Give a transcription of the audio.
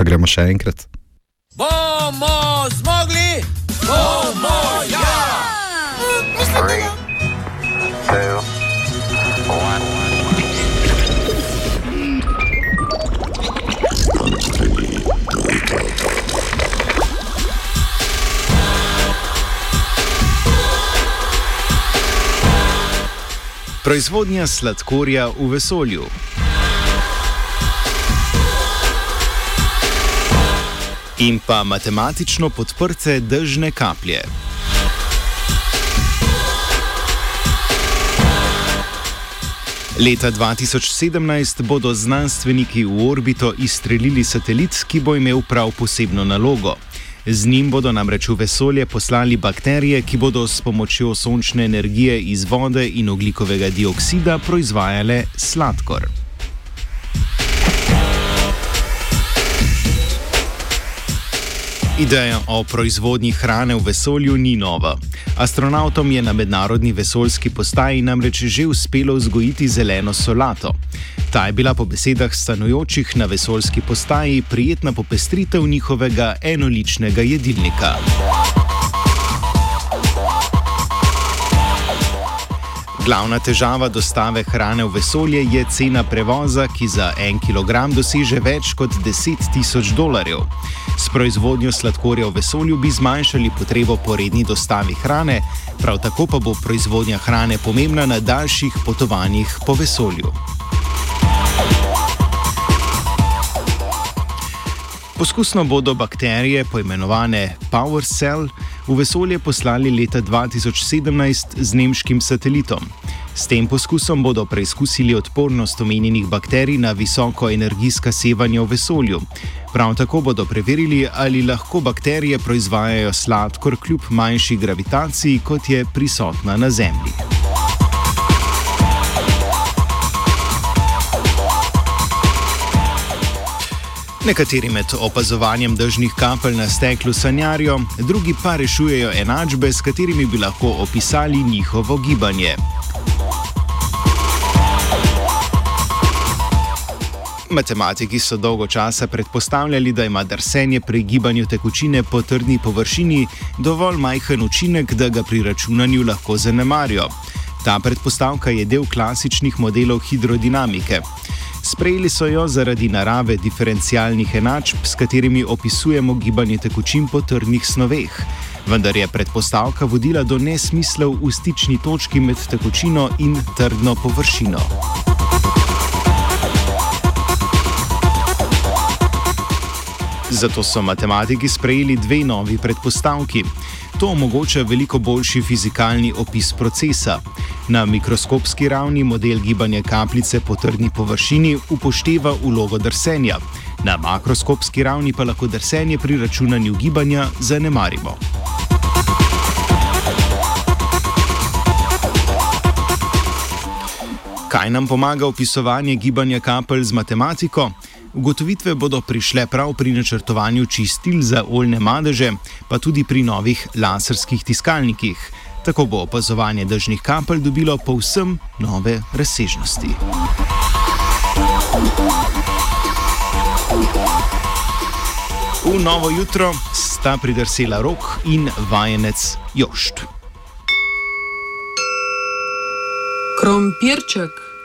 Kaj gremo še enkrat? Bomo zmogli, bomo ja! Three, two, one. Proizvodnja sladkorja v vesolju. In pa matematično podprte dežne kaplje. Leta 2017 bodo znanstveniki v orbito izstrelili satelit, ki bo imel prav posebno nalogo. Z njim bodo namreč v vesolje poslali bakterije, ki bodo s pomočjo sončne energije iz vode in oglikovega dioksida proizvajale sladkor. Ideja o proizvodnji hrane v vesolju ni nova. Astronautom je na mednarodni vesoljski postaji namreč že uspelo vzgojiti zeleno solato. Ta je bila po besedah stanujočih na vesoljski postaji prijetna popestritev njihovega enoličnega jedilnika. Glavna težava dostave hrane v vesolje je cena prevoza, ki za en kilogram doseže več kot 10 tisoč dolarjev. S proizvodnjo sladkorja v vesolju bi zmanjšali potrebo po redni dostavi hrane, prav tako pa bo proizvodnja hrane pomembna na daljših potovanjih po vesolju. Poskusno bodo bakterije, poimenovane Power Cell, v vesolje poslali leta 2017 z nemškim satelitom. S tem poskusom bodo preizkusili odpornost omenjenih bakterij na visokoenergijska sevanja v vesolju. Prav tako bodo preverili, ali lahko bakterije proizvajajo sladkor kljub manjši gravitaciji, kot je prisotna na Zemlji. Nekateri med opazovanjem dežnih kapelj na steklu sanjarijo, drugi pa rešujejo enačbe, s katerimi bi lahko opisali njihovo gibanje. Matematiki so dolgo časa predpostavljali, da ima drsenje pri gibanju tekočine po trdni površini dovolj majhen učinek, da ga pri računanju lahko zanemarijo. Ta predpostavka je del klasičnih modelov hidrodinamike. Sprejeli so jo zaradi narave diferencialnih enačb, s katerimi opisujemo gibanje tekočin po trdnih snoveh. Vendar je predpostavka vodila do nesmislov v stični točki med tekočino in trdno površino. Zato so matematiki sprejeli dve novi predpostavki. To omogoča veliko boljši fizikalni opis procesa. Na mikroskopski ravni model gibanja kapljice po trdni površini upošteva ulogo drsenja, na makroskopski ravni pa lahko drsenje pri računanju gibanja zanemarimo. Kaj nam pomaga opisovanje gibanja kapelj z matematiko? Ugotovitve bodo prišle prav pri načrtovanju čistil za oljne madeže, pa tudi pri novih laserskih tiskalnikih. Tako bo opazovanje dežnih kapelj dobilo povsem nove razsežnosti. V novo jutro sta pridrsela rok in vajenec Jošt. Krompirček.